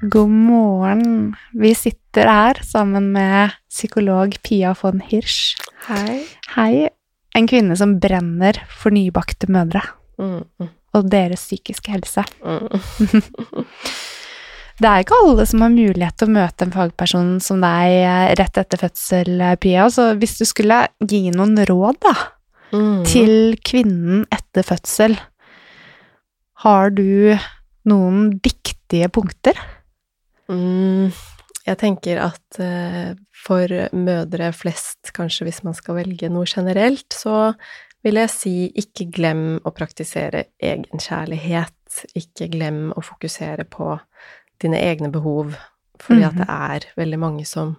God morgen. Vi sitter her sammen med psykolog Pia von Hirsch. Hei. Hei. En kvinne som brenner for nybakte mødre. Mm. Og deres psykiske helse. Mm. det er ikke alle som har mulighet til å møte en fagperson som deg eh, rett etter fødsel, eh, Pia. Så hvis du skulle gi noen råd, da, mm. til kvinnen etter fødsel, har du noen viktige punkter? Mm, jeg tenker at uh, for mødre flest, kanskje hvis man skal velge noe generelt, så vil jeg si ikke glem å praktisere egenkjærlighet. Ikke glem å fokusere på dine egne behov, fordi at det mhm. er veldig mange som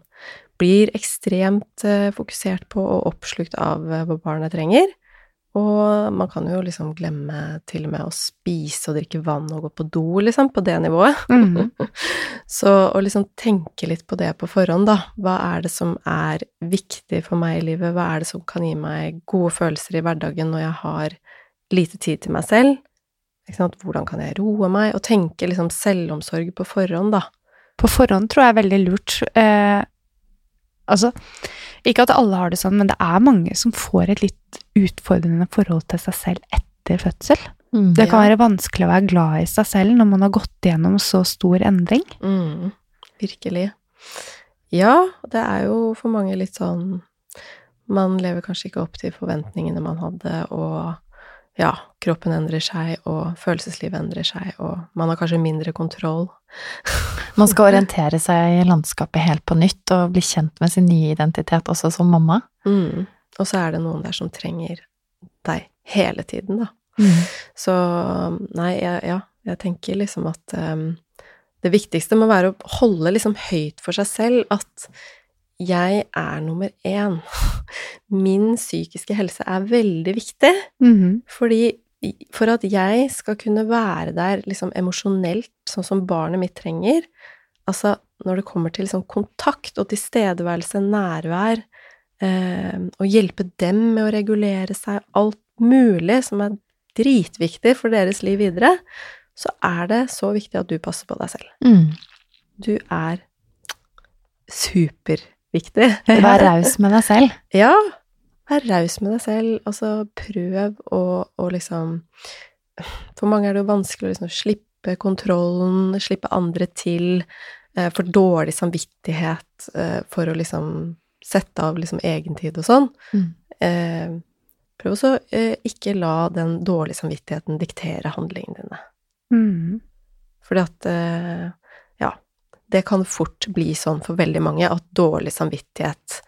blir ekstremt uh, fokusert på og oppslukt av uh, hva barnet trenger. Og man kan jo liksom glemme til og med å spise og drikke vann og gå på do, liksom, på det nivået. Mm -hmm. Så å liksom tenke litt på det på forhånd, da. Hva er det som er viktig for meg i livet? Hva er det som kan gi meg gode følelser i hverdagen når jeg har lite tid til meg selv? Hvordan kan jeg roe meg? Og tenke liksom selvomsorg på forhånd, da. På forhånd tror jeg er veldig lurt. Eh, altså ikke at alle har det sånn, men det er mange som får et litt utfordrende forhold til seg selv etter fødsel. Mm, det kan ja. være vanskelig å være glad i seg selv når man har gått gjennom så stor endring. Mm, virkelig. Ja, det er jo for mange litt sånn Man lever kanskje ikke opp til forventningene man hadde, og ja, kroppen endrer seg, og følelseslivet endrer seg, og man har kanskje mindre kontroll. Man skal orientere seg i landskapet helt på nytt og bli kjent med sin nye identitet også som mamma. Mm. Og så er det noen der som trenger deg hele tiden, da. Mm. Så nei, jeg, ja, jeg tenker liksom at um, det viktigste må være å holde liksom høyt for seg selv at jeg er nummer én. Min psykiske helse er veldig viktig. Mhm. Fordi for at jeg skal kunne være der liksom emosjonelt, sånn som barnet mitt trenger, altså når det kommer til liksom kontakt og tilstedeværelse, nærvær, eh, og hjelpe dem med å regulere seg, alt mulig som er dritviktig for deres liv videre, så er det så viktig at du passer på deg selv. Mm. Du er superviktig. Vær raus med deg selv. Ja, vær raus med deg selv. og så prøv å, å liksom For mange er det jo vanskelig å liksom slippe kontrollen, slippe andre til, eh, for dårlig samvittighet eh, for å liksom sette av liksom egentid og sånn. Mm. Eh, prøv også eh, ikke la den dårlige samvittigheten diktere handlingene dine. Mm. Fordi at eh, ja, det kan fort bli sånn for veldig mange at dårlig samvittighet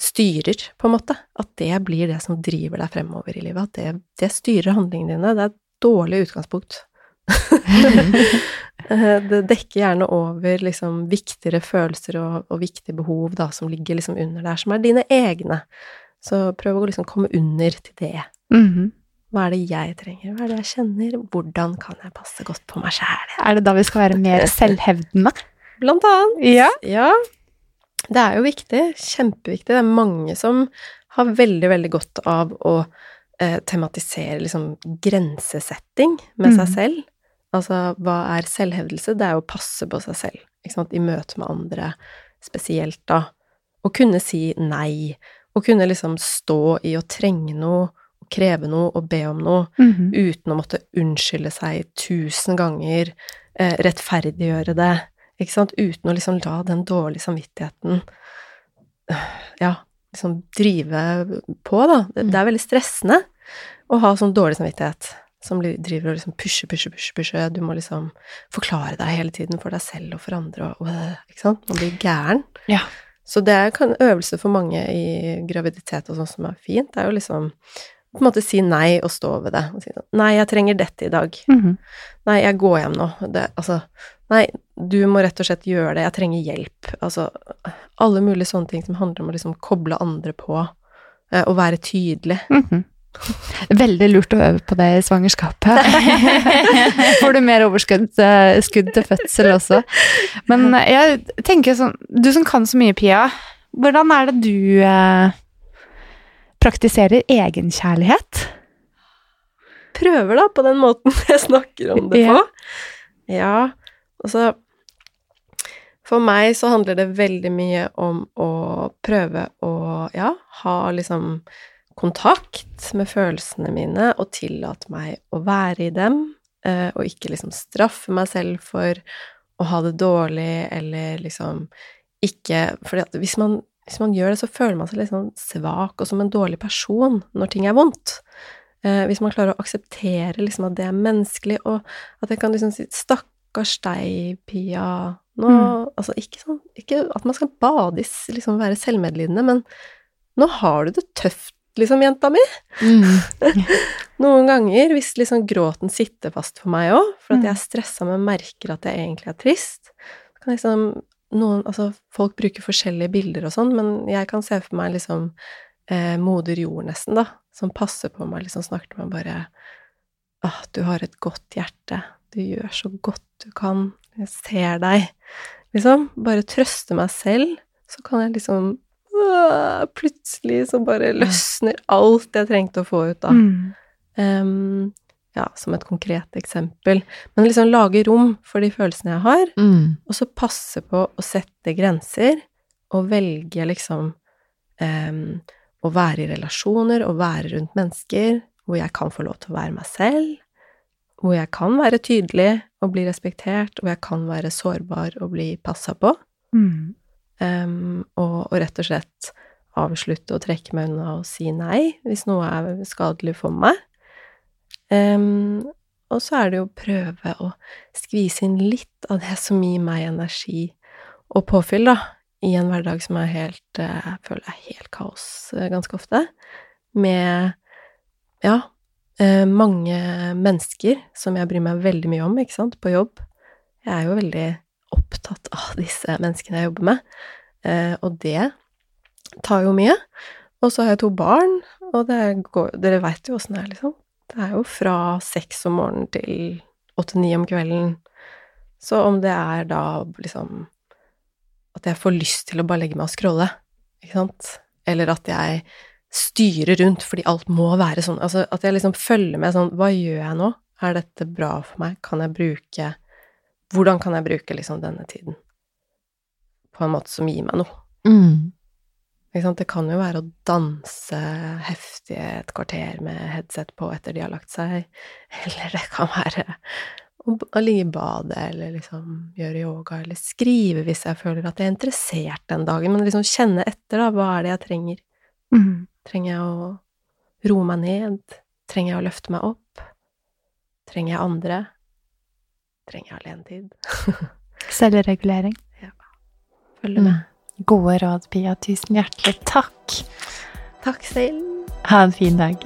styrer, på en måte. At det blir det som driver deg fremover i livet. At det, det styrer handlingene dine. Det er et dårlig utgangspunkt. Eh, det dekker gjerne over liksom viktigere følelser og, og viktige behov da, som ligger liksom under der, som er dine egne. Så prøv å liksom komme under til det. Mhm. Hva er det jeg trenger? Hva er det jeg kjenner? Hvordan kan jeg passe godt på meg sjæl? Er det da vi skal være mer selvhevdende? Blant annet. Ja. Ja. Det er jo viktig. Kjempeviktig. Det er mange som har veldig, veldig godt av å eh, tematisere liksom grensesetting med seg Mhm. selv. Altså, hva er selvhevdelse? Det er jo å passe på seg selv, ikke sant, i møte med andre, spesielt da. Å kunne si nei. Å kunne liksom stå i å trenge noe, og kreve noe og be om noe Mhm. uten å måtte unnskylde seg tusen ganger, eh, rettferdiggjøre det, ikke sant, uten å liksom la den dårlige samvittigheten ja, liksom drive på, da. Det, det er veldig stressende å ha sånn dårlig samvittighet som driver og liksom pusher, pusher, pusher, pusher. Du må liksom forklare deg hele tiden for deg selv og for andre, og øh, ikke sant, man blir gæren. Ja. Så det er en øvelse for mange i graviditet og sånn som er fint, det er jo liksom på en måte si nei og stå ved det. Og si sånn, nei, jeg trenger dette i dag. Mhm. Nei, jeg går hjem nå. Det, altså, nei, du må rett og slett gjøre det. Jeg trenger hjelp. Altså, alle mulige sånne ting som handler om å liksom koble andre på, eh, og være tydelig. Mhm. Veldig lurt å øve på det i svangerskapet. Får du mer overskudd eh, skudd til fødsel også. Men eh, jeg tenker sånn Du som kan så mye, Pia. Hvordan er det du eh, praktiserer egenkjærlighet? Prøver da, på den måten jeg snakker om det på. Ja, altså For meg så handler det veldig mye om å prøve å, ja, ha liksom kontakt med følelsene mine og tillate meg å være i dem, eh, og ikke liksom straffe meg selv for å ha det dårlig, eller liksom ikke fordi at hvis man, hvis man gjør det, så føler man seg litt sånn svak og som en dårlig person når ting er vondt. Eh, hvis man klarer å akseptere liksom at det er menneskelig, og at jeg kan liksom si 'stakkars deg, Pia', nå Mm. Altså ikke sånn Ikke at man skal bade i liksom være selvmedlidende, men nå har du det tøft, liksom, jenta mi. Mm. Noen ganger, hvis liksom gråten sitter fast for meg òg, for at Mm. jeg er stressa, men merker at jeg egentlig er trist, kan kan liksom noen Altså, folk bruker forskjellige bilder og sånn, men jeg kan se for meg liksom eh, moder jord, nesten, da, som passer på meg, liksom snakker til meg bare Åh, du har et godt hjerte. Du gjør så godt du kan. Jeg ser deg. Liksom. Bare trøste meg selv, så kan jeg liksom Plutselig så bare løsner alt jeg trengte å få ut, da. Mm. Ehm, ja, som et konkret eksempel. Men liksom lage rom for de følelsene jeg har, Mm. og så passe på å sette grenser, og velge liksom um, å være i relasjoner og være rundt mennesker hvor jeg kan få lov til å være meg selv, hvor jeg kan være tydelig og bli respektert, hvor jeg kan være sårbar og bli passa på. Mm. Um, og, og rett og slett avslutte og trekke meg unna og si nei hvis noe er skadelig for meg. Ehm, og så er det jo å prøve å skvise inn litt av det som gir meg energi og påfyll, da, i en hverdag som er helt eh, Jeg føler er helt kaos eh, ganske ofte. Med ja, eh, mange mennesker som jeg bryr meg veldig mye om, ikke sant, på jobb. Jeg er jo veldig opptatt av disse menneskene jeg jobber med. Og det tar jo mye. Og så har jeg to barn, og går, dere veit jo åssen det er, liksom. Det er jo fra seks om morgenen til åtte-ni om kvelden. Så om det er da liksom At jeg får lyst til å bare legge meg og scrolle, ikke sant, eller at jeg styrer rundt fordi alt må være sånn, altså at jeg liksom følger med sånn Hva gjør jeg nå? Er dette bra for meg? Kan jeg bruke Hvordan kan jeg bruke liksom denne tiden på en måte som gir meg noe? Mm. Det kan jo være å danse heftig et kvarter med headset på etter de har lagt seg, eller det kan være å ligge i badet eller liksom gjøre yoga, eller skrive hvis jeg føler at jeg er interessert den dagen, men liksom kjenne etter, da, hva er det jeg trenger? Mm. Trenger jeg å roe meg ned? Trenger jeg å løfte meg opp? Trenger jeg andre? Trenger jeg alenetid? Selvregulering. Ja. Følge med. Mm. Gode råd, Pia. Tusen hjertelig takk. Takk selv. Ha en fin dag.